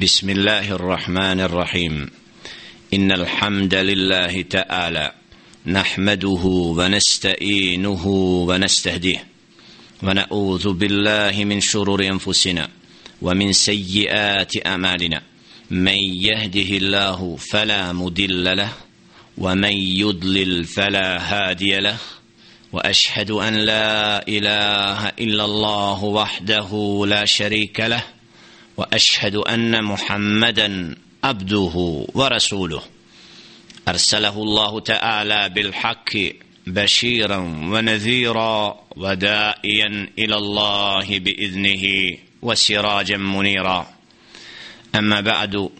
بسم الله الرحمن الرحيم. إن الحمد لله تعالى نحمده ونستئينه ونستهديه ونعوذ بالله من شرور أنفسنا ومن سيئات أعمالنا. من يهده الله فلا مدل له ومن يضلل فلا هادي له. وأشهد أن لا إله إلا الله وحده لا شريك له وأشهد أن محمدا عبده ورسوله. أرسله الله تعالى بالحق بشيرا ونذيرا ودائيا إلى الله بإذنه وسراجا منيرا. أما بعد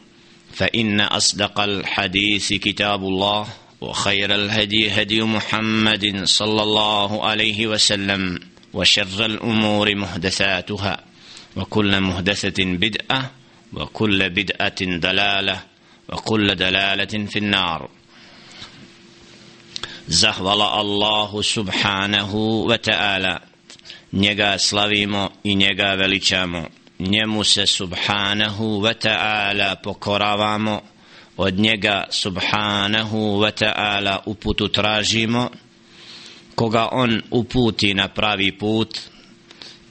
فإن أصدق الحديث كتاب الله وخير الهدي هدي محمد صلى الله عليه وسلم وشر الأمور محدثاتها. وكل مهدثة بدأة وكل بدأة دلالة وكل دلالة في النار زهول الله سبحانه وتعالى njega slavimo i njega veličamo njemu se subhanahu wa ta'ala pokoravamo od njega subhanahu wa ta'ala uputu tražimo koga on uputi na pravi put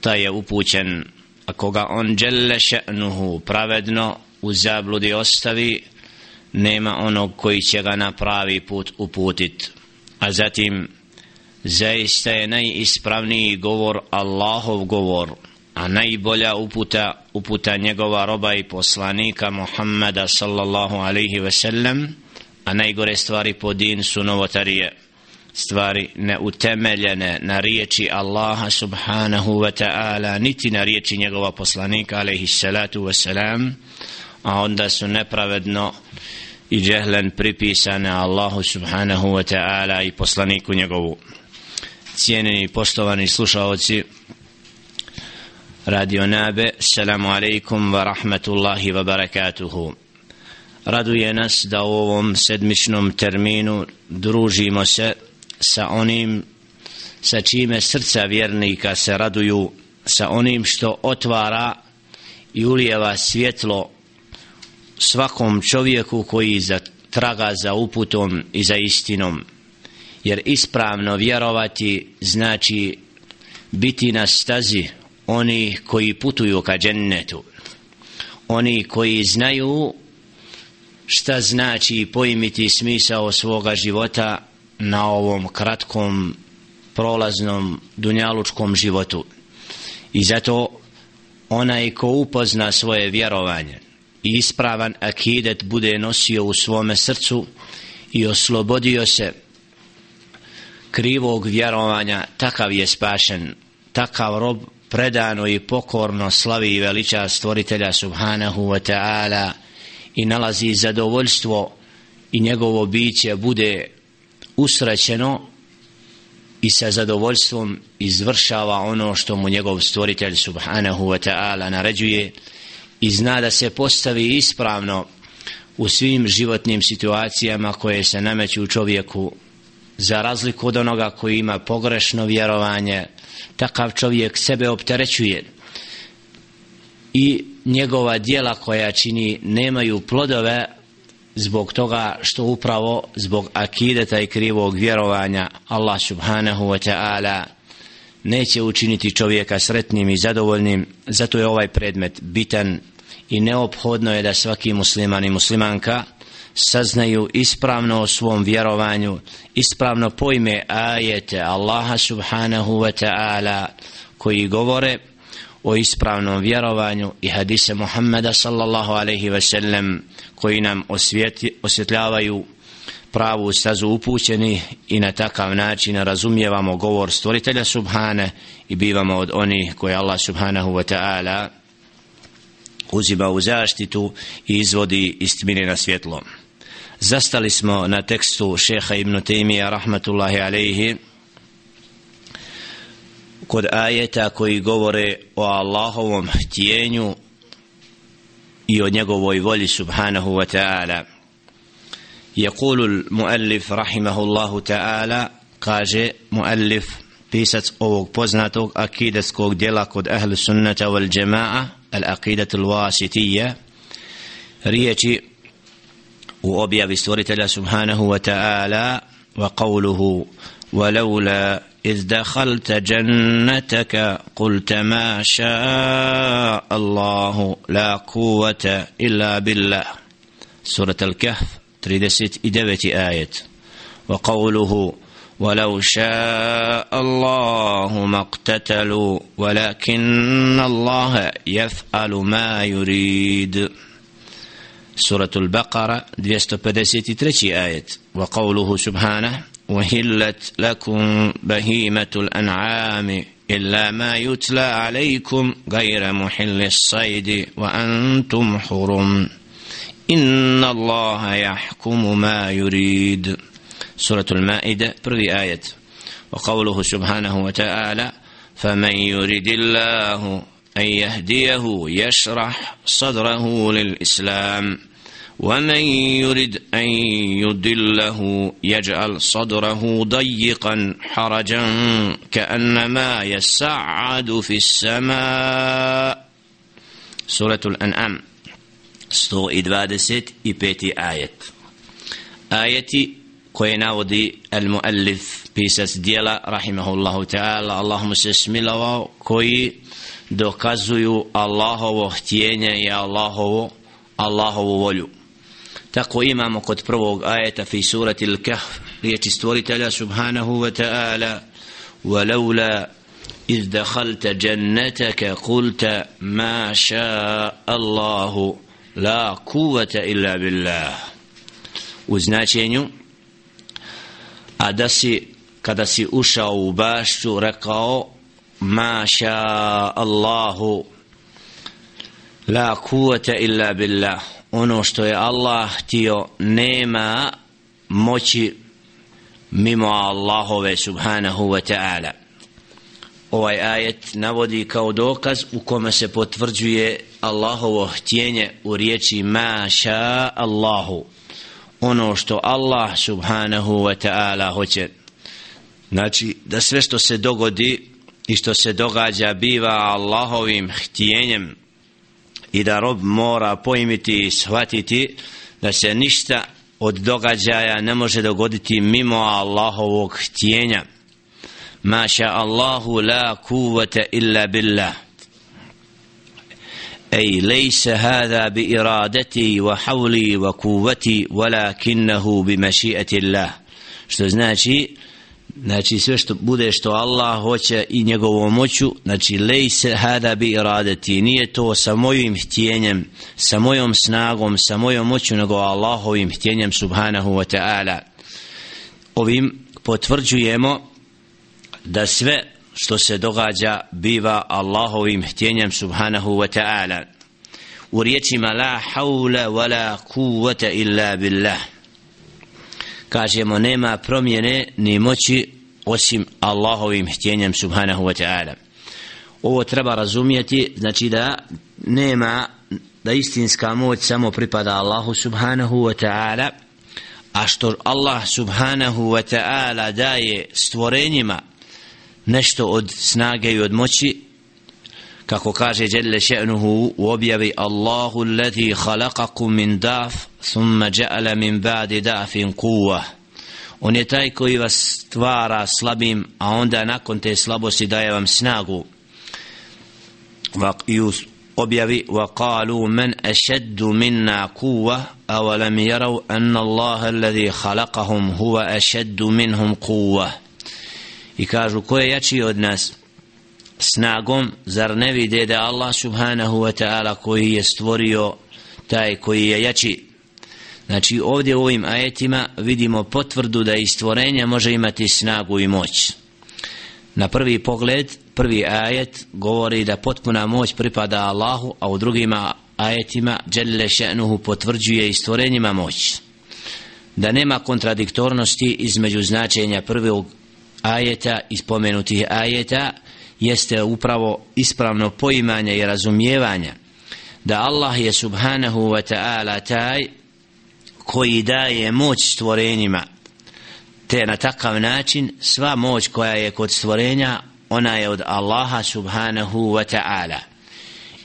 ta je upućen a koga on dželle še'nuhu pravedno u zabludi ostavi nema onog koji će ga na pravi put uputit. A zatim zaista je najispravniji govor Allahov govor a najbolja uputa uputa njegova roba i poslanika Muhammada sallallahu alaihi ve sellem a najgore stvari po din su novotarije stvari neutemeljene na riječi Allaha subhanahu wa ta'ala niti na riječi njegova poslanika alaihi salatu wa salam a onda su nepravedno i džehlen pripisane Allahu subhanahu wa ta'ala i poslaniku njegovu. Cijenini poštovani slušalci Radio Nabe Assalamu alaikum wa rahmatullahi wa barakatuhu. Raduje nas da u ovom sedmičnom terminu družimo se sa onim sa čime srca vjernika se raduju sa onim što otvara i ulijeva svjetlo svakom čovjeku koji traga za uputom i za istinom. Jer ispravno vjerovati znači biti na stazi oni koji putuju ka džennetu. Oni koji znaju šta znači pojmiti smisao svoga života na ovom kratkom prolaznom dunjalučkom životu. I zato onaj ko upozna svoje vjerovanje i ispravan akidet bude nosio u svome srcu i oslobodio se krivog vjerovanja takav je spašen takav rob predano i pokorno slavi i veliča stvoritelja subhanahu wa ta'ala i nalazi zadovoljstvo i njegovo biće bude usrećeno i sa zadovoljstvom izvršava ono što mu njegov stvoritelj subhanahu wa ta'ala naređuje i zna da se postavi ispravno u svim životnim situacijama koje se nameću u čovjeku za razliku od onoga koji ima pogrešno vjerovanje takav čovjek sebe opterećuje i njegova dijela koja čini nemaju plodove zbog toga što upravo zbog akideta i krivog vjerovanja Allah subhanahu wa ta'ala neće učiniti čovjeka sretnim i zadovoljnim. Zato je ovaj predmet bitan i neophodno je da svaki musliman i muslimanka saznaju ispravno o svom vjerovanju ispravno pojme ajete Allaha subhanahu wa ta'ala koji govore o ispravnom vjerovanju i hadise Muhammeda sallallahu alaihi ve sellem koji nam osvjeti, osvjetljavaju pravu stazu upućeni i na takav način razumijevamo govor stvoritelja subhane i bivamo od onih koje Allah subhanahu wa ta'ala uzima u zaštitu i izvodi istmine na svjetlo. Zastali smo na tekstu šeha ibn Taymija rahmatullahi alaihi kod ajeta koji govore o Allahovom htjenju i o njegovoj volji subhanahu wa ta'ala يقول المؤلف رحمه الله تعالى kaže مؤلف pisac ovog poznatog akideskog djela kod ahlu sunnata wal jama'a al aqidat al wasitiyya riječi u objavi stvoritelja subhanahu wa ta'ala wa qawluhu ولولا إذ دخلت جنتك قلت ما شاء الله لا قوة إلا بالله. سورة الكهف 39 آية. وقوله ولو شاء الله ما اقتتلوا ولكن الله يفعل ما يريد. سورة البقرة 253 آية وقوله سبحانه وهلت لكم بهيمة الأنعام إلا ما يتلى عليكم غير محل الصيد وأنتم حرم. إن الله يحكم ما يريد. سورة المائدة بري آية. وقوله سبحانه وتعالى فمن يريد الله أن يهديه يشرح صدره للإسلام. ومن يرد أن يدله يجعل صدره ضيقا حرجا كأنما يسعد في السماء سورة الأنعام 125 آية آية koje navodi al-muallif pisac dijela rahimahullahu ta'ala Allahum se smilovao koji dokazuju Allahovo htjenje i Allahovo Allahovu volju tako imamo kod prvog ajeta fi surati al-kahf riječi stvoritelja subhanahu wa ta'ala ولولا إذ دخلت جنتك قلت ما شاء الله لا قوة إلا بالله u značenju a da si kada si ušao u bašću rekao ma ša Allahu la kuvata illa billah ono što je Allah htio nema moći mimo Allahove subhanahu wa ta'ala. Ovaj ajet navodi kao dokaz u kome se potvrđuje Allahovo htjenje u riječi maša Allahu ono što Allah subhanahu wa ta'ala hoće. Znači da sve što se dogodi i što se događa biva Allahovim htjenjem i da rob mora pojmiti i shvatiti da se ništa od događaja ne može dogoditi mimo Allahovog htjenja maša Allahu la kuvata illa billah أي ليس هذا بإرادتي وحولي وقوتي ولكنه بمشيئة الله što znači znači sve što bude što Allah hoće i njegovom moću znači lejse hada bi iradeti. Nije to sa mojim htjenjem sa mojom snagom sa mojom moću nego Allahovim htjenjem subhanahu wa ta'ala. Ovim potvrđujemo da sve što se događa biva Allahovim htjenjem subhanahu wa ta'ala. U riječima la hawla wa la kuvata illa billah kažemo nema promjene ni moći osim Allahovim htjenjem subhanahu wa ta'ala. Ovo treba razumijeti znači da nema da istinska moć samo pripada Allahu subhanahu wa ta'ala a što Allah subhanahu wa ta'ala daje stvorenjima nešto od snage i od moći kako kaže Jelle še'nuhu u objavi Allahu alladhi khalaqakum min daf thumma ja'ala min ba'di dafin quwwa on je taj koji vas stvara slabim a onda nakon te slabosti daje vam snagu i u objavi وقالوا من أشد منا قوة أولم يروا أن الله الذي خلقهم هو أشد منهم قوة i kažu ko je jači od nas snagom zar ne vide da Allah subhanahu wa ta'ala koji je stvorio taj koji je jači Znači ovdje u ovim ajetima vidimo potvrdu da i stvorenje može imati snagu i moć. Na prvi pogled prvi ajet govori da potpuna moć pripada Allahu a u drugima ajetima Đelle še'nuhu potvrđuje i stvorenjima moć. Da nema kontradiktornosti između značenja prvog ajeta i spomenutih ajeta jeste upravo ispravno poimanje i razumijevanje da Allah je subhanahu wa ta'ala taj koji daje moć stvorenjima. Te na takav način sva moć koja je kod stvorenja ona je od Allaha subhanahu wa ta'ala.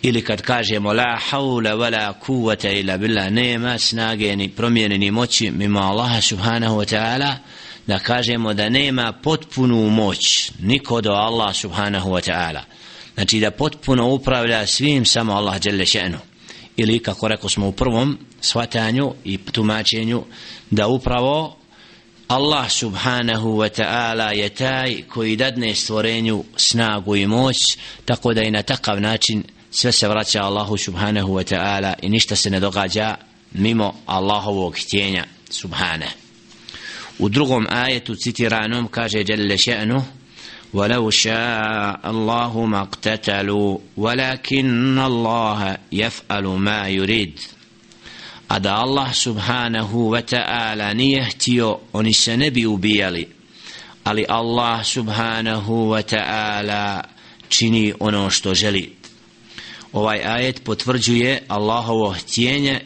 Ili kad kažemo la haula wala kuvata ila billah nema snage ni promjene ni moći mimo Allaha subhanahu wa ta'ala da kažemo da nema potpunu moć niko do Allah subhanahu wa ta'ala. Znači da potpuno upravlja svim samo Allah dželle še'nu. Ili kako rekao smo u prvom svatanju i tumačenju da upravo Allah subhanahu wa ta'ala je taj koji dadne stvorenju snagu i moć tako da i na takav način sve se vraća Allahu subhanahu wa ta'ala i ništa se ne događa mimo Allahovog htjenja subhanahu u drugom ajetu citiranom kaže Jelle še'nu ولو شاء الله ما اقتتلوا ولكن الله يفعل ما يريد a da Allah subhanahu wa ta'ala nije htio, oni se ne bi ubijali. Ali Allah subhanahu wa ta'ala čini ono što želi. Ovaj ajet potvrđuje Allahovo htjenje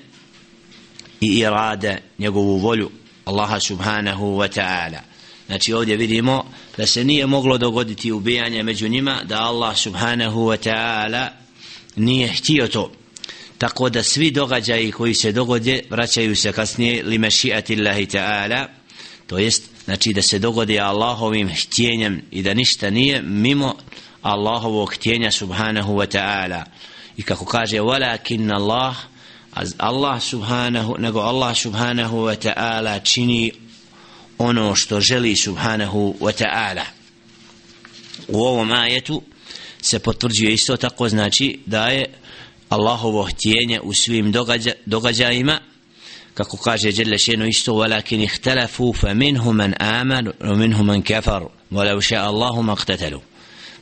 i irade, njegovu volju Allaha subhanahu wa ta'ala. Znači ovdje vidimo da se nije moglo dogoditi ubijanje među njima, da Allah subhanahu wa ta'ala nije htio to tako da svi događaji koji se dogode vraćaju se kasnije li mešiati Allahi ta'ala to jest znači da se dogodi Allahovim htjenjem i da ništa nije mimo Allahovog htjenja subhanahu wa ta'ala. I kako kaže walakin Allah Allah subhanahu nego Allah subhanahu wa ta'ala čini ono što želi subhanahu wa ta'ala. U ovom ajetu se potvrđuje isto tako znači da je Allahovo htjenje u svim događa, događajima. Kako kaže Jelle šeno isto walakin ihtalafu fa minhu man aman wa minhu man kafar walau sha Allahu maqtatalu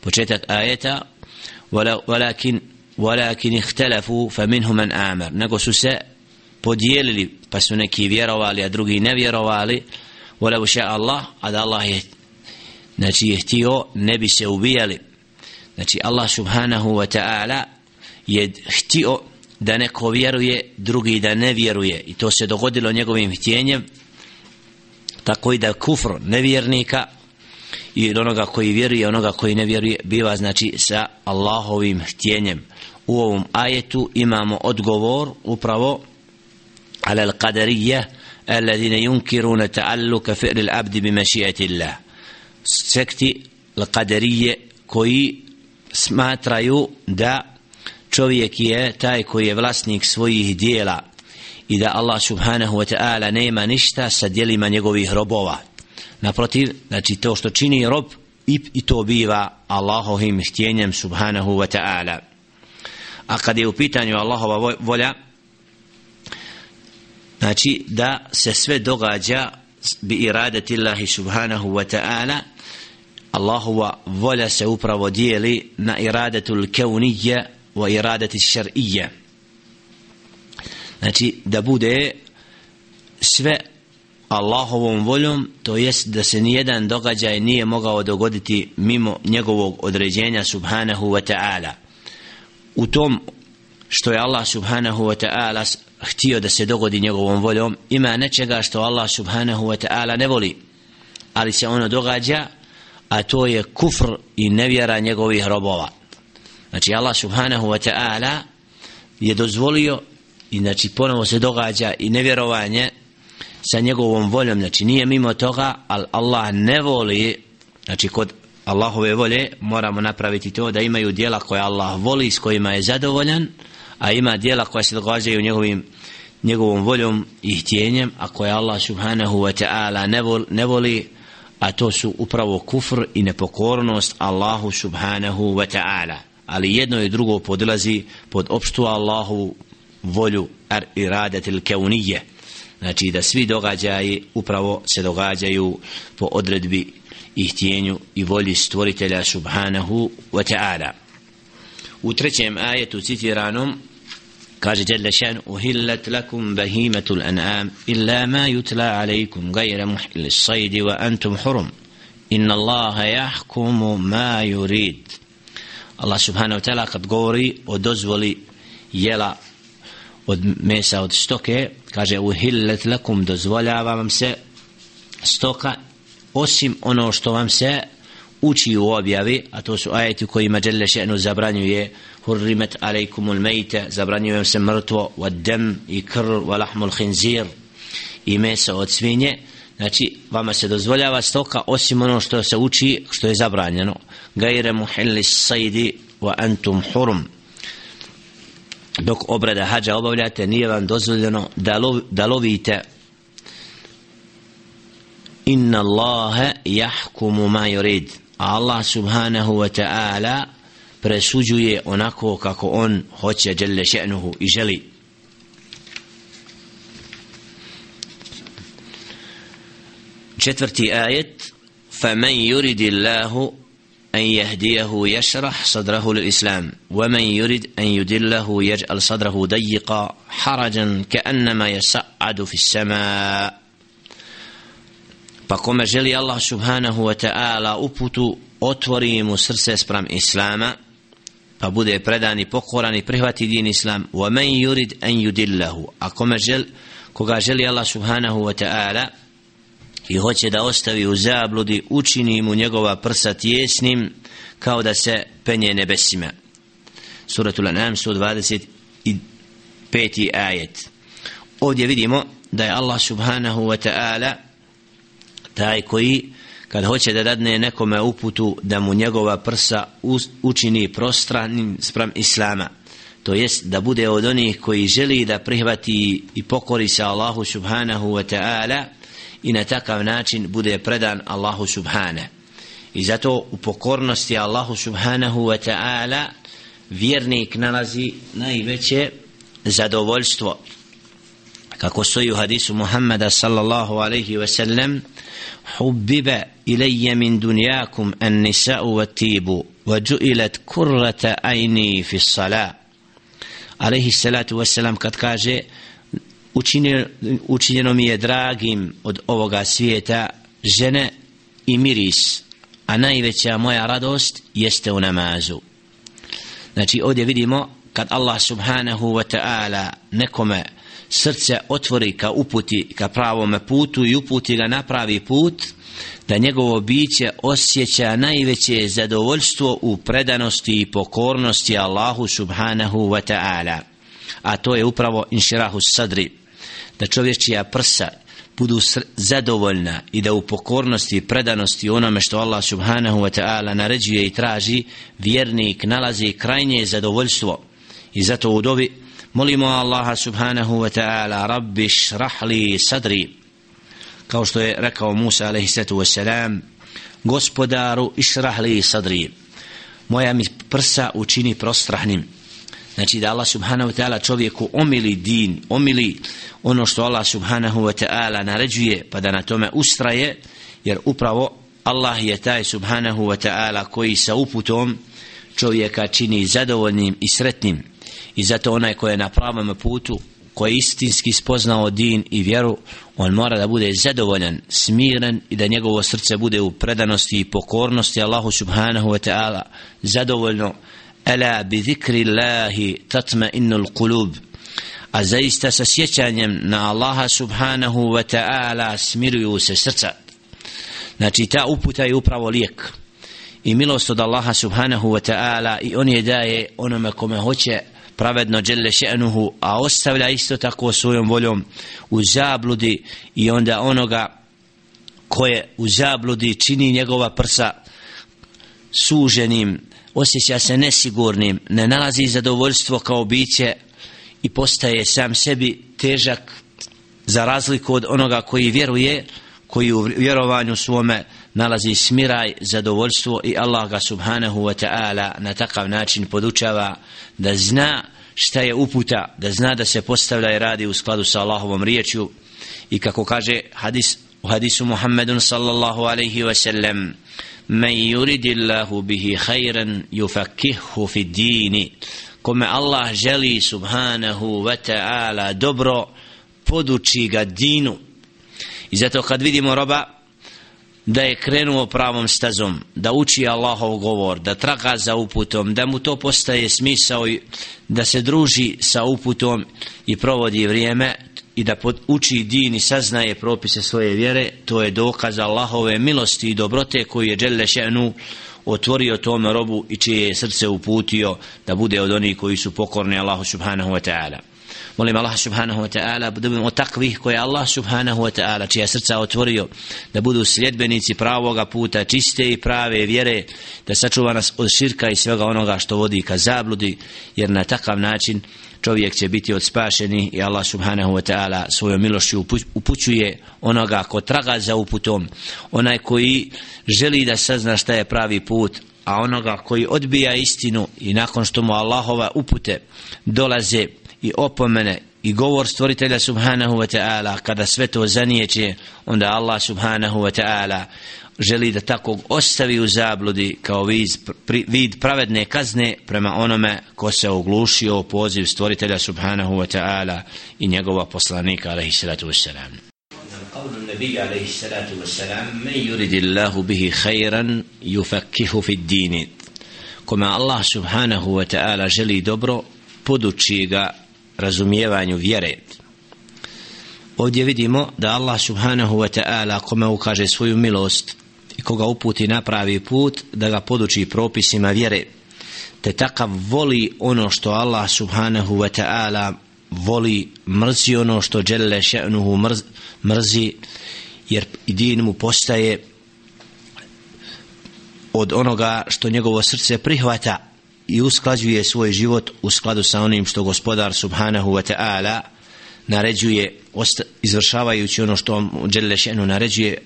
početak ajeta walakin walakin ihtalafu fa minhu man aman nego su se podijelili pa su neki vjerovali a drugi ne vjerovali. Walau sha Allah a da Allah je znači je htio ne bi se ubijali. Znači Allah subhanahu wa ta'ala je htio da neko vjeruje, drugi da ne vjeruje. I to se dogodilo njegovim htjenjem tako i da kufr nevjernika i onoga koji vjeruje onoga koji ne vjeruje biva znači sa Allahovim htjenjem. U ovom ajetu imamo odgovor upravo ala al-qadariyya alladhina yunkiruna ta'alluka fi'l al-abd bi mashi'ati Allah sekti al-qadariyya koji smatraju da čovjek je taj koji je vlasnik svojih dijela i da Allah subhanahu wa ta'ala nema ništa sa dijelima njegovih robova. Naprotiv, znači to što čini rob i, i to biva Allahovim htjenjem subhanahu wa ta'ala. A kad je u pitanju Allahova volja, znači da se sve događa bi iradati Allahi subhanahu wa ta'ala, Allahova volja se upravo dijeli na iradatul keunije wa iradati šar'ija znači da bude sve Allahovom voljom to jest da se nijedan događaj nije mogao dogoditi mimo njegovog određenja subhanahu wa ta'ala. U tom što je Allah subhanahu wa ta'ala htio da se dogodi njegovom voljom ima nečega što Allah subhanahu wa ta'ala ne voli. Ali se ono događa a to je kufr i nevjera njegovih robova. Znači Allah subhanahu wa ta'ala je dozvolio i znači ponovo se događa i nevjerovanje sa njegovom voljom, znači nije mimo toga, ali Allah ne voli, znači kod Allahove volje moramo napraviti to da imaju dijela koje Allah voli s kojima je zadovoljan, a ima dijela koja se događaju njegovim njegovom voljom i htjenjem, a koje Allah subhanahu wa ta'ala ne, vol, ne voli, a to su upravo kufr i nepokornost Allahu subhanahu wa ta'ala ali jedno i drugo podilazi pod opštu Allahu volju ar iradetil keunije znači da svi događaji upravo se događaju po odredbi i htjenju i volji stvoritelja subhanahu wa ta'ala. U trećem ajetu citiranom kaže Jalla šan uhillat lakum bahimatul an'am illa ma yutla alaikum gajra muhil sajdi wa antum hurum. Inna Allaha jahkumu ma yurid. Allah subhanahu wa ta'ala kad govori o dozvoli jela od mesa od stoke kaže uhillet lakum dozvoljava vam se stoka osim ono što vam se uči u objavi, a to su ajeti kojima Đelle še'nu zabranjuje hurrimet alejkumul mejte, zabranjuje se mrtvo, wa dem i krv, wa lahmul hinzir i meso od svinje, znači vama se dozvoljava stoka osim ono što se uči, što je zabranjeno. Gajre muhilli sajdi wa antum hurum. Dok obrada hađa obavljate, nije vam dozvoljeno da, lov, da lovite inna Allahe jahkumu ma yurid Allah subhanahu wa ta'ala presuđuje onako kako on hoće jelle še'nuhu i želi četvrti ajet فمن يرد الله أن يهديه يشرح صدره للإسلام ومن يرد أن يدله يجعل صدره ضيقا حرجا كأنما يَسَعَدُ في السماء فكما جلي الله سبحانه وتعالى أبتو أتوري مسرسة سبرم إسلاما فبوده بردني بقران برهواتي دين إسلام ومن يرد أن يدله أكما جل كما جلي الله سبحانه وتعالى i hoće da ostavi u zabludi učini mu njegova prsa tjesnim kao da se penje nebesima suratul anam 125. ajet ovdje vidimo da je Allah subhanahu wa ta'ala taj koji kad hoće da dadne nekome uputu da mu njegova prsa učini prostranim sprem islama to jest da bude od onih koji želi da prihvati i pokori se Allahu subhanahu wa ta'ala i na takav način bude predan Allahu subhane. I zato u pokornosti Allahu subhanahu wa ta'ala vjernik nalazi najveće zadovoljstvo. Kako stoji u hadisu Muhammada sallallahu alaihi wa sallam hubbiba ilaje min dunjakum an nisa'u wa tibu wa ju'ilat kurrata ajni fi salat alaihi salatu wa sallam kad kaže učinjeno mi je dragim od ovoga svijeta žene i miris a najveća moja radost jeste u namazu. Znači ovdje vidimo kad Allah subhanahu wa ta'ala nekome srce otvori ka uputi ka pravome putu i uputi ga na pravi put da njegovo biće osjeća najveće zadovoljstvo u predanosti i pokornosti Allahu subhanahu wa ta'ala. A to je upravo inširahu sadri da čovječija prsa budu zadovoljna i da u pokornosti i predanosti onome što Allah subhanahu wa ta'ala naređuje i traži vjernik nalazi krajnje zadovoljstvo. I zato u dobi molimo Allaha subhanahu wa ta'ala rabbi šrahli sadri. Kao što je rekao Musa alaihissalatu wassalam gospodaru išrahli sadri. Moja mi prsa učini prostrahnim znači da Allah subhanahu wa ta'ala čovjeku omili din omili ono što Allah subhanahu wa ta'ala naređuje pa da na tome ustraje jer upravo Allah je taj subhanahu wa ta'ala koji sa uputom čovjeka čini zadovoljnim i sretnim. I zato onaj ko je na pravom putu ko je istinski spoznao din i vjeru on mora da bude zadovoljan smiren i da njegovo srce bude u predanosti i pokornosti Allahu subhanahu wa ta'ala zadovoljno ala bi zikri Allahi tatma innul kulub a zaista sa sjećanjem na Allaha subhanahu wa ta'ala smiruju se srca. Znači ta uputa je upravo lijek. I milost od Allaha subhanahu wa ta'ala i on je daje onome kome hoće pravedno dželle še'nuhu, a ostavlja isto tako svojom voljom u zabludi i onda onoga koje u zabludi čini njegova prsa suženim, osjeća se nesigurnim, ne nalazi zadovoljstvo kao biće i postaje sam sebi težak za razliku od onoga koji vjeruje, koji u vjerovanju svome nalazi smiraj, zadovoljstvo i Allah ga subhanahu wa ta'ala na takav način podučava da zna šta je uputa, da zna da se postavlja i radi u skladu sa Allahovom riječju. I kako kaže hadis u hadisu Muhammedun sallallahu alaihi wa sallam men yuridillahu bihi khayran yufakkihu fi dini. Kome Allah želi subhanahu wa ta'ala dobro poduči ga dinu. I zato kad vidimo roba da je krenuo pravom stazom, da uči Allahov govor, da traga za uputom, da mu to postaje smisao da se druži sa uputom i provodi vrijeme, i da uči din i saznaje propise svoje vjere, to je dokaz Allahove milosti i dobrote koji je Đelle Še'nu otvorio tome robu i čije je srce uputio da bude od onih koji su pokorni Allahu subhanahu wa ta'ala. Molim Allah subhanahu wa ta'ala da budemo takvih koje Allah subhanahu wa ta'ala čija srca otvorio da budu sljedbenici pravoga puta čiste i prave vjere da sačuva nas od širka i svega onoga što vodi ka zabludi jer na takav način čovjek će biti od spašeni i Allah subhanahu wa ta'ala svojom milošću upućuje onoga ko traga za uputom. Onaj koji želi da sazna šta je pravi put a onoga koji odbija istinu i nakon što mu Allahova upute dolaze i opomene i govor stvoritelja subhanahu wa ta'ala kada sve to zanijeće onda Allah subhanahu wa ta'ala želi da takog ostavi u zabludi kao vid, vid pravedne kazne prema onome ko se oglušio poziv stvoritelja subhanahu wa ta'ala i njegova poslanika alaihi salatu wassalam قول النبي عليه الصلاة والسلام من يريد الله به خيرا يفكه في الدين كما الله سبحانه وتعالى جلي دبرو poduči ga razumijevanju vjere. Ovdje vidimo da Allah subhanahu wa ta'ala kome ukaže svoju milost i koga uputi na pravi put da ga poduči propisima vjere. Te takav voli ono što Allah subhanahu wa ta'ala voli mrzi ono što dželle še'nuhu mrz, mrzi jer i din mu postaje od onoga što njegovo srce prihvata i usklađuje svoj život u skladu sa onim što gospodar subhanahu wa ta'ala naređuje izvršavajući ono što dželle še'nu naređuje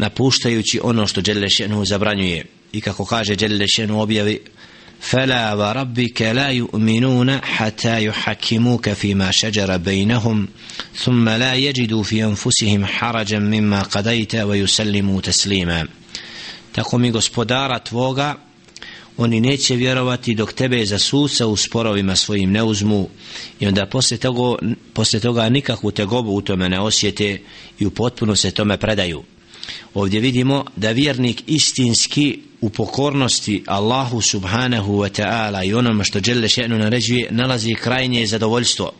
napuštajući ono što Đelešenu zabranjuje i kako kaže Đelešenu objavi فلا وربك لا يؤمنون حتى يحكموك فيما شجر بينهم ثم لا يجدوا في أنفسهم حرجا مما قضيت ويسلموا تسليما tako mi gospodara tvoga oni neće vjerovati dok tebe za suca u sporovima svojim ne uzmu i onda posle toga, posle toga nikakvu tegobu u tome ne osjete i u potpuno se tome predaju ovdje vidimo da vjernik istinski u pokornosti Allahu subhanahu wa ta'ala i onome što Đelle še'nu naređuje nalazi krajnje zadovoljstvo.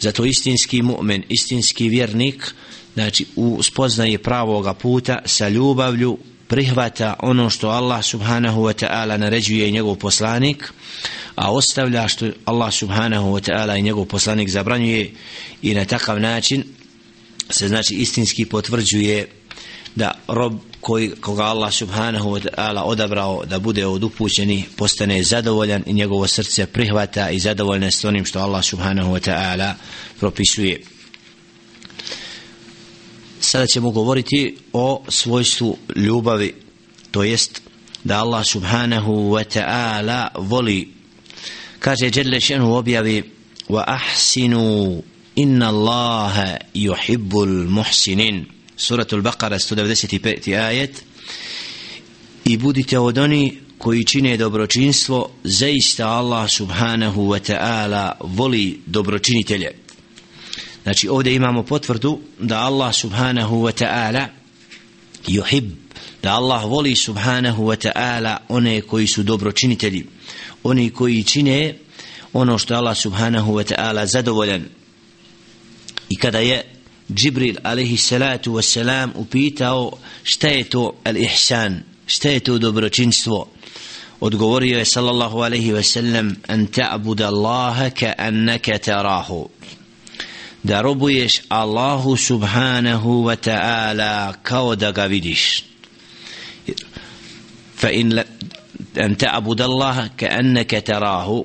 Zato istinski mu'min, istinski vjernik znači u spoznaje pravoga puta sa ljubavlju prihvata ono što Allah subhanahu wa ta'ala naređuje i njegov poslanik a ostavlja što Allah subhanahu wa ta'ala i njegov poslanik zabranjuje i na takav način se znači istinski potvrđuje da rob koji, koga Allah subhanahu wa ta'ala odabrao da bude od upućeni postane zadovoljan i njegovo srce prihvata i zadovoljne s onim što Allah subhanahu wa ta'ala propisuje. Sada ćemo govoriti o svojstvu ljubavi to jest da Allah subhanahu wa ta'ala voli. Kaže Đerle šenu objavi wa ahsinu inna Allaha yuhibbul muhsinin suratul Baqara 195. ajet i budite od oni koji čine dobročinstvo zaista Allah subhanahu wa ta'ala voli dobročinitelje znači ovdje imamo potvrdu da Allah subhanahu wa ta'ala yuhib da Allah voli subhanahu wa ta'ala one koji su dobročinitelji oni koji čine ono što Allah subhanahu wa ta'ala zadovoljan i kada je جبريل عليه الصلاة والسلام وبيتاو شتيتو الإحسان شتيتو دبر جنسو ودقوري صلى الله عليه وسلم أن تعبد الله كأنك تراه داربو يش الله سبحانه وتعالى كودا قابدش فإن أن تعبد الله كأنك تراه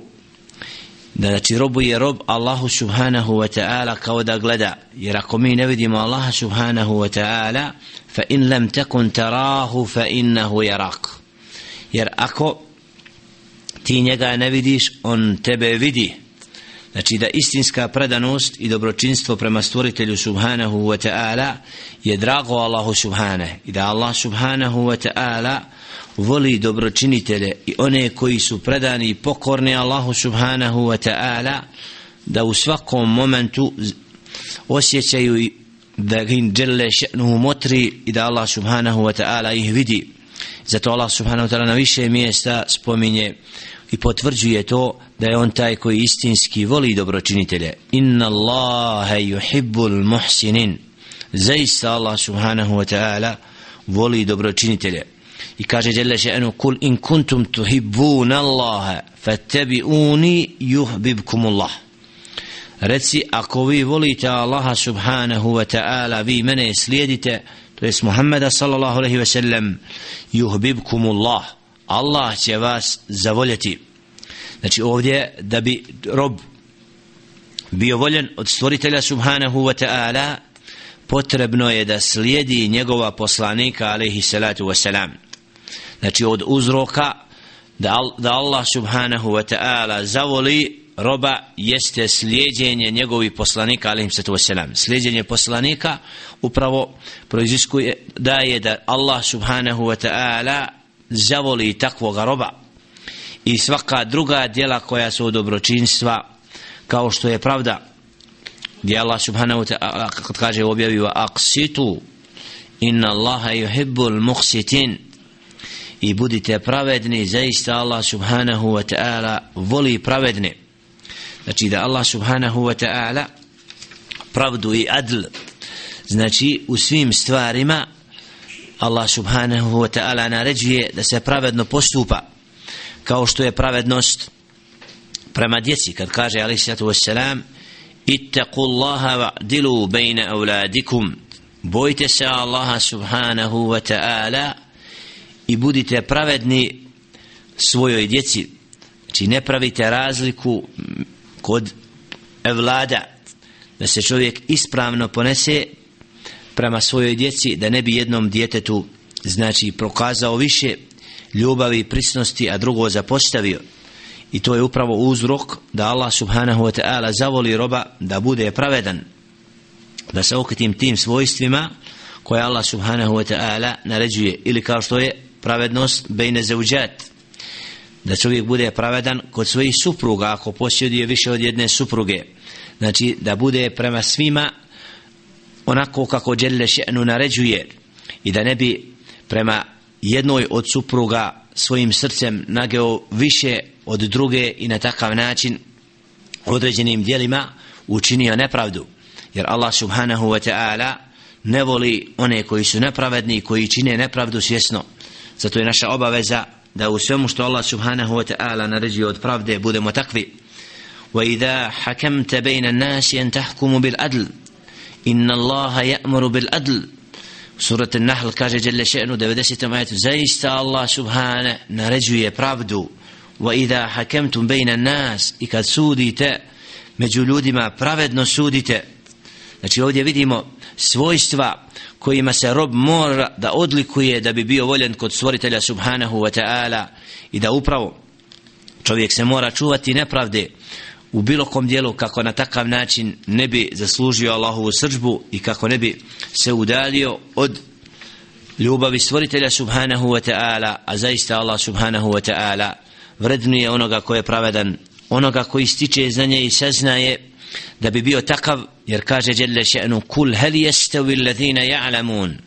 da znači robuje rob Allahu subhanahu wa ta'ala kao da gleda. Jer ako mi ne vidimo Allaha subhanahu wa ta'ala fa in lam takun tarahu fa innahu yarak. Jer ako ti njega ne vidiš on tebe vidi. Znači da istinska predanost i dobročinstvo prema stvoritelju subhanahu wa ta'ala je drago Allahu subhanahu. I da Allah subhanahu wa ta'ala voli dobročinitelje i one koji su predani i pokorni Allahu subhanahu wa ta'ala da u svakom momentu osjećaju da im dželle še'nuhu motri i da Allah subhanahu wa ta'ala ih vidi. Zato Allah subhanahu wa ta'ala na više mjesta spominje i potvrđuje to da je on taj koji istinski voli dobročinitelje. Inna Allahe yuhibbul muhsinin. Zaista Allah subhanahu wa ta'ala voli dobročinitelje i kaže jelle še'enu kul in kuntum tuhibbun Allahe fattabi'uni yuhbibkum Allah reci ako vi volite Allaha subhanahu wa ta'ala vi mene slijedite to jest Muhammeda sallallahu alaihi ve sellem yuhbibkum Allah Allah će vas zavoljeti. Znači ovdje da bi rob bio voljen od stvoritelja subhanahu wa ta'ala potrebno je da slijedi njegova poslanika alaihi salatu wa salam znači od uzroka da, da Allah subhanahu wa ta'ala zavoli roba jeste slijedjenje njegovih poslanika alaihim sato wasalam slijedjenje poslanika upravo proiziskuje da je da Allah subhanahu wa ta'ala zavoli takvoga roba. I svaka druga djela koja su od dobročinstva kao što je pravda gdje Allah subhanahu wa ta'ala kad kaže objavio aksitu inna Allaha yuhibbul muqsitin i budite pravedni zaista Allah subhanahu wa ta'ala voli pravedne. Znači da Allah subhanahu wa ta'ala pravdu i adl znači u svim stvarima Allah subhanahu wa ta'ala naređuje da se pravedno postupa kao što je pravednost prema djeci. Kad kaže alaih sallatu wassalam ittaqu Allaha wa'dilu bejna avladikum bojte se Allaha subhanahu wa ta'ala i budite pravedni svojoj djeci. Znači ne pravite razliku kod evlada da se čovjek ispravno ponese prema svojoj djeci da ne bi jednom djetetu znači prokazao više ljubavi i prisnosti a drugo zapostavio. I to je upravo uzrok da Allah subhanahu wa ta'ala zavoli roba da bude pravedan da se okitim tim svojstvima koje Allah subhanahu wa ta'ala naređuje. Ili kao što je pravednost bejne zauđat da čovjek bude pravedan kod svojih supruga ako posjeduje više od jedne supruge. Znači da bude prema svima onako kako Đelle še'nu naređuje i da ne bi prema jednoj od supruga svojim srcem nageo više od druge i na takav način određenim dijelima učinio nepravdu. Jer Allah subhanahu wa ta'ala ne voli one koji su nepravedni koji čine nepravdu svjesno zato je naša obaveza da u svemu što Allah subhanahu wa ta'ala naređuje od pravde budemo takvi وإذا حكمت بين الناس أن تحكموا بالعدل إن الله يأمر بالعدل سورة النحل كاجة جل شأنه 90 آيات زيست الله سبحانه نرجو pravdu وإذا حكمتم بين الناس i kad sudite među ljudima pravedno sudite znači ovdje vidimo svojstva kojima se rob mora da odlikuje da bi bio voljen kod stvoritelja subhanahu wa ta'ala i da upravo čovjek se mora čuvati nepravde u bilo kom dijelu kako na takav način ne bi zaslužio Allahovu srđbu i kako ne bi se udalio od ljubavi stvoritelja subhanahu wa ta'ala a zaista Allah subhanahu wa ta'ala vrednuje onoga ko je pravedan onoga koji stiče znanje i saznaje da bi bio takav jer kaže Jelle še'nu kul hel jestavi allazina ja'lamun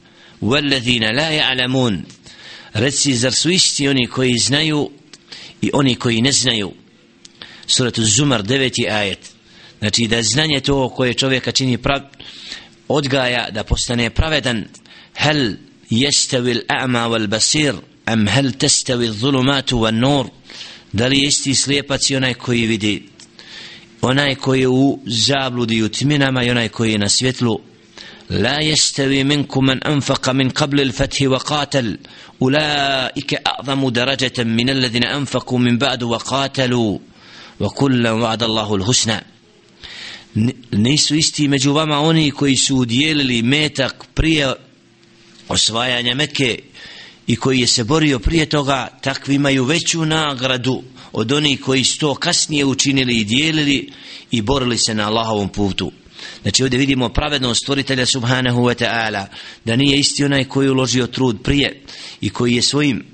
wallazina la ja'lamun reci zar su isti oni koji znaju i oni koji ne znaju? Suratu Zumar deveti ajet. Znači da znanje to koje čovjeka čini prav odgaja da postane pravedan. Hel jestavi l'a'ma wal basir am hel testavi l'zulumatu wal nur da li isti slijepac i onaj koji vidi? onaj koji je u zabludi i u tminama i onaj koji je na svjetlu لا يستوي منكم من أنفق من قبل الفتح وقاتل أولئك أعظم درجة من الذين أنفقوا من بعد وقاتلوا وكلا وعد الله الحسنى nisu isti među vama oni koji su udjelili metak prije osvajanja Mekke i koji je se borio prije toga takvi imaju veću nagradu od onih koji su to kasnije učinili i dijelili i borili se na Allahovom putu. Znači ovdje vidimo pravednost stvoritelja subhanahu wa ta'ala da nije isti onaj koji je uložio trud prije i koji je svojim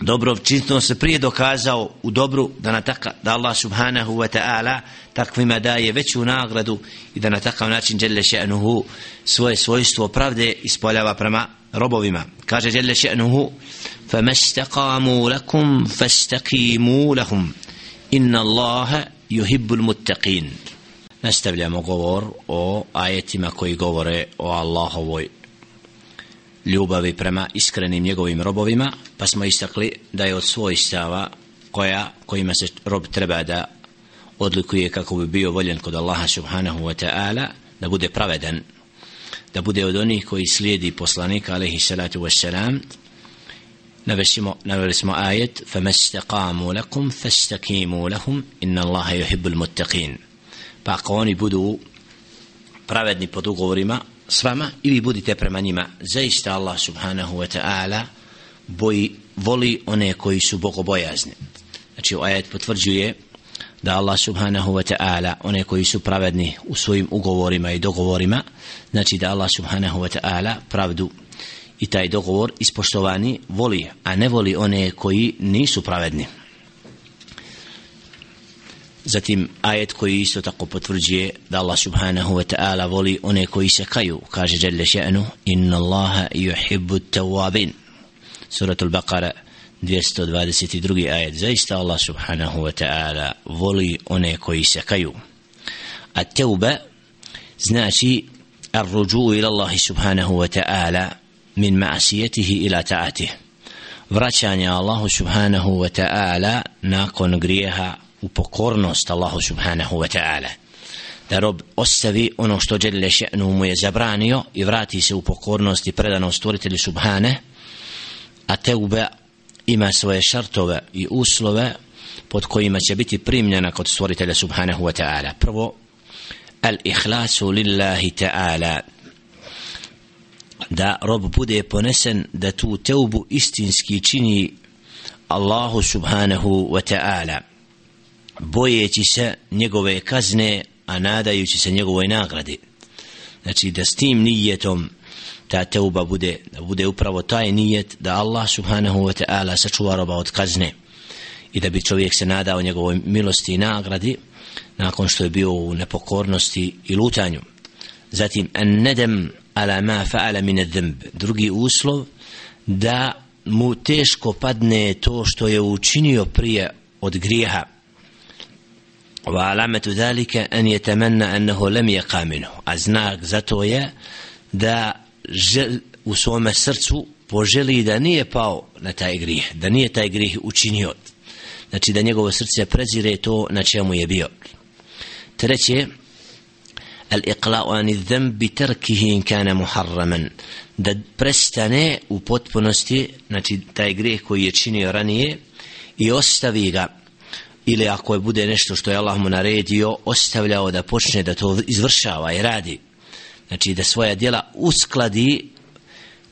dobro činstvom se prije dokazao u dobru da na taka, da Allah subhanahu wa ta'ala takvima daje veću nagradu i da na takav način djelle še'nuhu svoje svojstvo pravde ispoljava prema robovima. Kaže djelle še'nuhu فما استقاموا لكم فاستقيموا لهم إن الله يحب المتقين nastavljamo govor o ajetima koji govore o Allahovoj ljubavi prema iskrenim njegovim robovima, pa smo istakli da je od svojstava koja, kojima se rob treba da odlikuje kako bi bio voljen kod Allaha subhanahu wa ta'ala, da bude pravedan, da bude od onih koji slijedi poslanika alaihi salatu wa salam, naveli smo ajet, فَمَسْتَقَامُوا لَكُمْ فَاسْتَقِيمُوا لَهُمْ إِنَّ اللَّهَ يُحِبُّ الْمُتَّقِينَ pa ako oni budu pravedni pod ugovorima s vama ili budite prema njima zaista Allah subhanahu wa ta'ala boji, voli one koji su bogobojazni znači ajet potvrđuje da Allah subhanahu wa ta'ala one koji su pravedni u svojim ugovorima i dogovorima znači da Allah subhanahu wa ta'ala pravdu i taj dogovor ispoštovani voli a ne voli one koji nisu pravedni Zatim ajet koji isto tako potvrđuje da Allah subhanahu wa ta'ala voli one koji se kaju, kaže Jelle še'nu, inna Allaha yuhibbu tawabin. Suratul Baqara 222. ajet. Zaista Allah subhanahu wa ta'ala voli one koji se kaju. A teuba znači الرجوع إلى الله سبحانه وتعالى min ma'asijetihi ila ta'atih. Vraćanje Allahu subhanahu wa ta'ala nakon grijeha u pokornost Allahu subhanahu wa ta'ala. Da rob ostavi ono što djelile še'nu mu je zabranio i vrati se u pokornost i predano stvoritelju subhane a te ube ima svoje šartove i uslove pod kojima će biti primljena kod stvoritelja subhanahu wa ta'ala. Prvo al ihlasu lillahi ta'ala da rob bude ponesen da tu teubu istinski čini Allahu subhanahu wa ta'ala bojeći se njegove kazne, a nadajući se njegovoj nagradi. Znači da s tim nijetom ta teuba bude, da bude upravo taj nijet da Allah subhanahu wa ta'ala sačuva roba od kazne i da bi čovjek se nadao njegovoj milosti i nagradi nakon što je bio u nepokornosti i lutanju. Zatim, an nedem ala ma fa'ala min ad drugi uslov da mu teško padne to što je učinio prije od grijeha وعلامة ذلك أن يتمنى أنه لم يقع منه أزناك زتويا دا žel, u svome srcu poželi da nije pao na taj grih, da nije taj grih učinio. Znači da njegovo srce prezire to na čemu je bio. Treće, al-iqla'u ani dhanbi tarkihi in kana muharraman. Da prestane u potpunosti, znači taj greh koji je činio ranije i ostavi ga. Ili ako je bude nešto što je Allah mu naredio ostavljao da počne da to izvršava i radi. Znači da svoja djela uskladi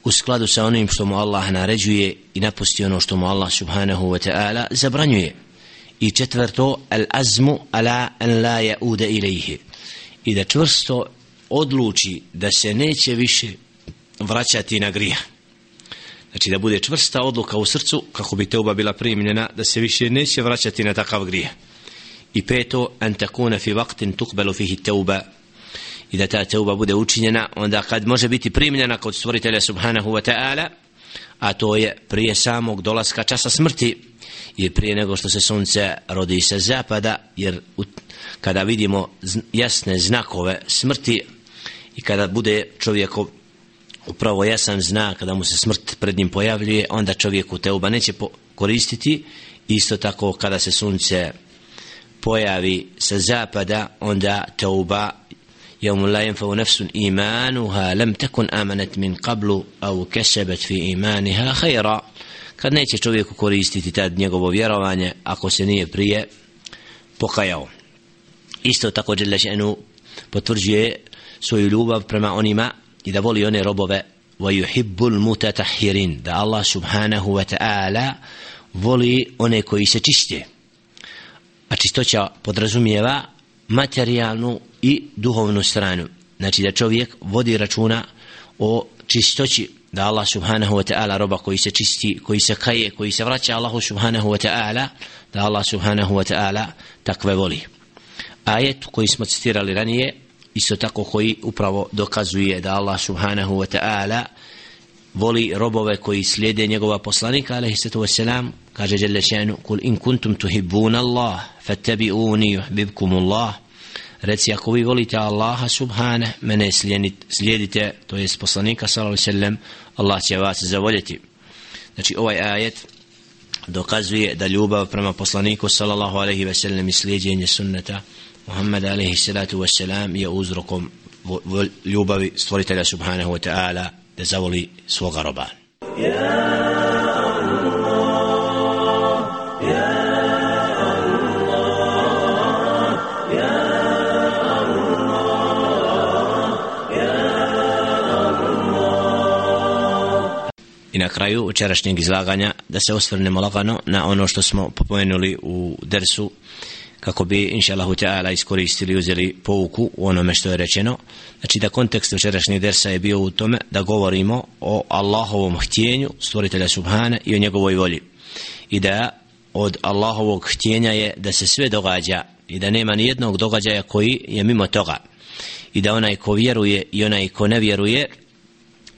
u skladu sa onim što mu Allah naređuje i napusti ono što mu Allah subhanahu wa ta'ala zabranjuje. I četvrto al azmu ala an la yauda ilayhi i da čvrsto odluči da se neće više vraćati na grijeh Znači da bude čvrsta odluka u srcu kako bi teuba bila primljena da se više neće vraćati na takav grije. I peto, an takuna fi vaktin tukbelu fihi teuba. I da ta teuba bude učinjena onda kad može biti primljena kod stvoritelja subhanahu wa ta'ala a to je prije samog dolaska časa smrti i prije nego što se sunce rodi sa zapada jer kada vidimo jasne znakove smrti i kada bude čovjekov upravo jasan znak kada mu se smrt pred njim pojavljuje, onda čovjeku teuba neće koristiti. Isto tako kada se sunce pojavi sa zapada, onda teuba يوم لا ينفع نفس إيمانها لم تكن آمنت من قبل أو كسبت في إيمانها خيرا kad neće čovjeku koristiti tad njegovo vjerovanje ako se nije prije pokajao. Isto tako Đelešenu potvrđuje svoju ljubav prema onima i da voli one robove. Wa yuhibbul mutatahirin da Allah subhanahu wa ta'ala voli one koji se čiste. A čistoća podrazumijeva materijalnu i duhovnu stranu. Znači da čovjek vodi računa o čistoći da Allah subhanahu wa ta'ala roba koji se čisti, koji se kaje, koji se vraća Allahu subhanahu wa ta'ala da Allah subhanahu wa ta'ala takve voli. Ajet koji smo citirali ranije isto tako koji upravo dokazuje da Allah subhanahu wa ta'ala voli robove koji slijede njegova poslanika alaihi sallatu wasalam kaže Jelle še'nu kul in kuntum tuhibbuna Allah fattabi'uni yuhbibkum Allah reci ako vi volite Allaha subhane mene slijedite to je poslanika sallallahu alaihi sallam Allah će vas zavoljeti znači ovaj ajet dokazuje da ljubav prema poslaniku sallallahu alaihi ve sellem i slijedjenje sunneta Muhammed alaihi salatu ve salam je uzrokom ljubavi stvoritelja subhanahu wa ta'ala da zavoli svoga roba. I na kraju učerašnjeg izlaganja da se osvrnemo lagano na ono što smo popomenuli u dersu kako bi inša Allahu Teala iskoristili uzeli pouku u onome što je rečeno. Znači da kontekst večerašnjeg dersa je bio u tome da govorimo o Allahovom htjenju stvoritelja Subhana i o njegovoj volji. I da od Allahovog htjenja je da se sve događa i da nema ni jednog događaja koji je mimo toga. I da onaj ko vjeruje i onaj ko ne vjeruje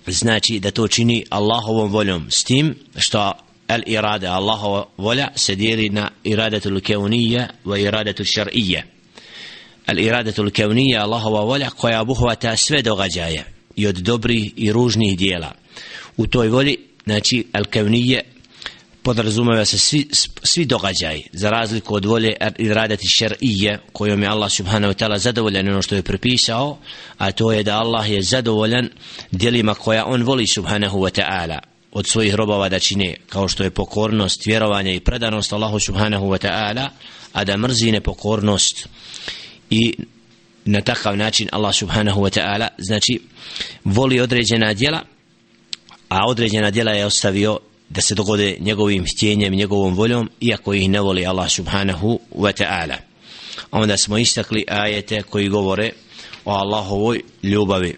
znači da to čini Allahovom voljom s tim što el irade Allahova volja se dijeli na iradatul keunija wa iradatul šar'ija el iradatul keunija Allahova volja koja obuhvata sve događaje i od dobrih i ružnih dijela. U toj volji znači el keunije podrazumeva se svi, svi događaj za razliku od volje er- iradati šer'ije kojom je Allah subhanahu wa ta'ala zadovoljan ono što je prepisao a to je da Allah je zadovoljan djelima koja on voli subhanahu wa ta'ala od svojih robova da čine kao što je pokornost, vjerovanje i predanost Allahu subhanahu wa ta'ala a da mrzi nepokornost. I na takav način Allah subhanahu wa ta'ala znači voli određena djela a određena djela je ostavio da se dogode njegovim htjenjem, njegovom voljom iako ih ne voli Allah subhanahu wa ta'ala. Onda smo istakli ajete koji govore o Allahovoj ljubavi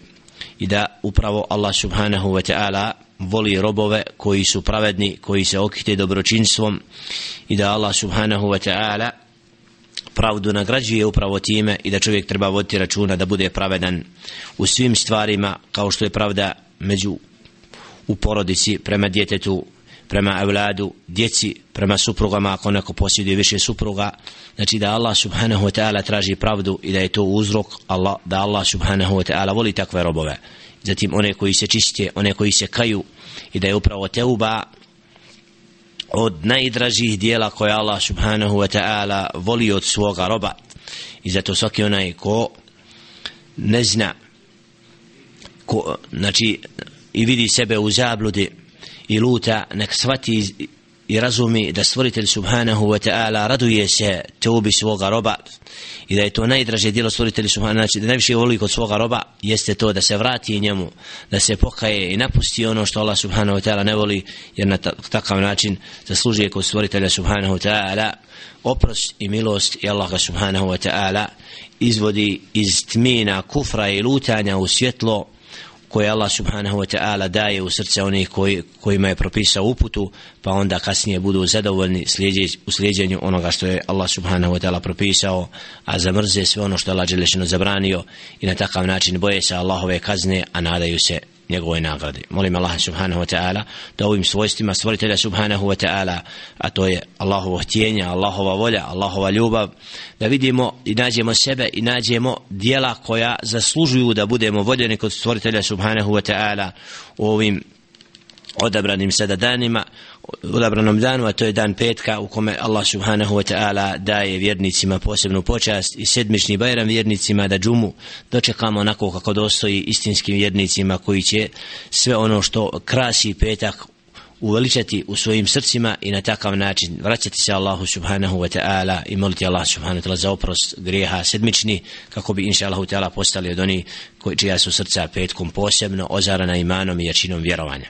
i da upravo Allah subhanahu wa ta'ala voli robove koji su pravedni, koji se okite dobročinstvom i da Allah subhanahu wa ta'ala pravdu nagrađuje upravo time i da čovjek treba voditi računa da bude pravedan u svim stvarima kao što je pravda među u porodici prema djetetu prema evladu, djeci, prema suprugama ako neko posjeduje više supruga. Znači da Allah subhanahu wa ta'ala traži pravdu i da je to uzrok Allah, da Allah subhanahu wa ta'ala voli takve robove. Zatim one koji se čiste, one koji se kaju i da je upravo teuba od najdražih dijela koje Allah subhanahu wa ta'ala voli od svoga roba. I zato svaki onaj ko ne zna ko, znači i vidi sebe u zabludi i luta nek shvati i razumi da stvoritelj subhanahu wa ta'ala raduje se teubi svoga roba i da je to najdraže djelo stvoritelja subhanahu znači da najviše voli kod svoga roba jeste to da se vrati njemu da se pokaje i napusti ono što Allah subhanahu wa ta'ala ne voli jer na takav način zaslužuje kod stvoritelja subhanahu wa ta'ala oprost i milost i Allah subhanahu wa ta'ala izvodi iz tmina kufra i lutanja u svjetlo koje Allah subhanahu wa ta'ala daje u srce onih koji, kojima je propisao uputu pa onda kasnije budu zadovoljni slijedjeć, u slijedjenju onoga što je Allah subhanahu wa ta'ala propisao a zamrze sve ono što je Allah Đelešino zabranio i na takav način boje se Allahove kazne a nadaju se njegove nagrade. Molim Allah subhanahu wa ta'ala da ovim svojstvima stvoritelja subhanahu wa ta'ala, a to je Allahovo htjenje, Allahova volja, Allahova ljubav, da vidimo i nađemo sebe i nađemo dijela koja zaslužuju da budemo voljeni kod stvoritelja subhanahu wa ta'ala u ovim odabranim sada danima odabranom danu, a to je dan petka u kome Allah subhanahu wa ta'ala daje vjernicima posebnu počast i sedmični bajram vjernicima da džumu dočekamo onako kako dostoji istinskim vjernicima koji će sve ono što krasi petak uveličati u svojim srcima i na takav način vraćati se Allahu subhanahu wa ta'ala i moliti Allah subhanahu wa ta'ala za oprost grijeha sedmični kako bi inša Allahu ta'ala postali od oni koji čija su srca petkom posebno ozarana imanom i jačinom vjerovanja.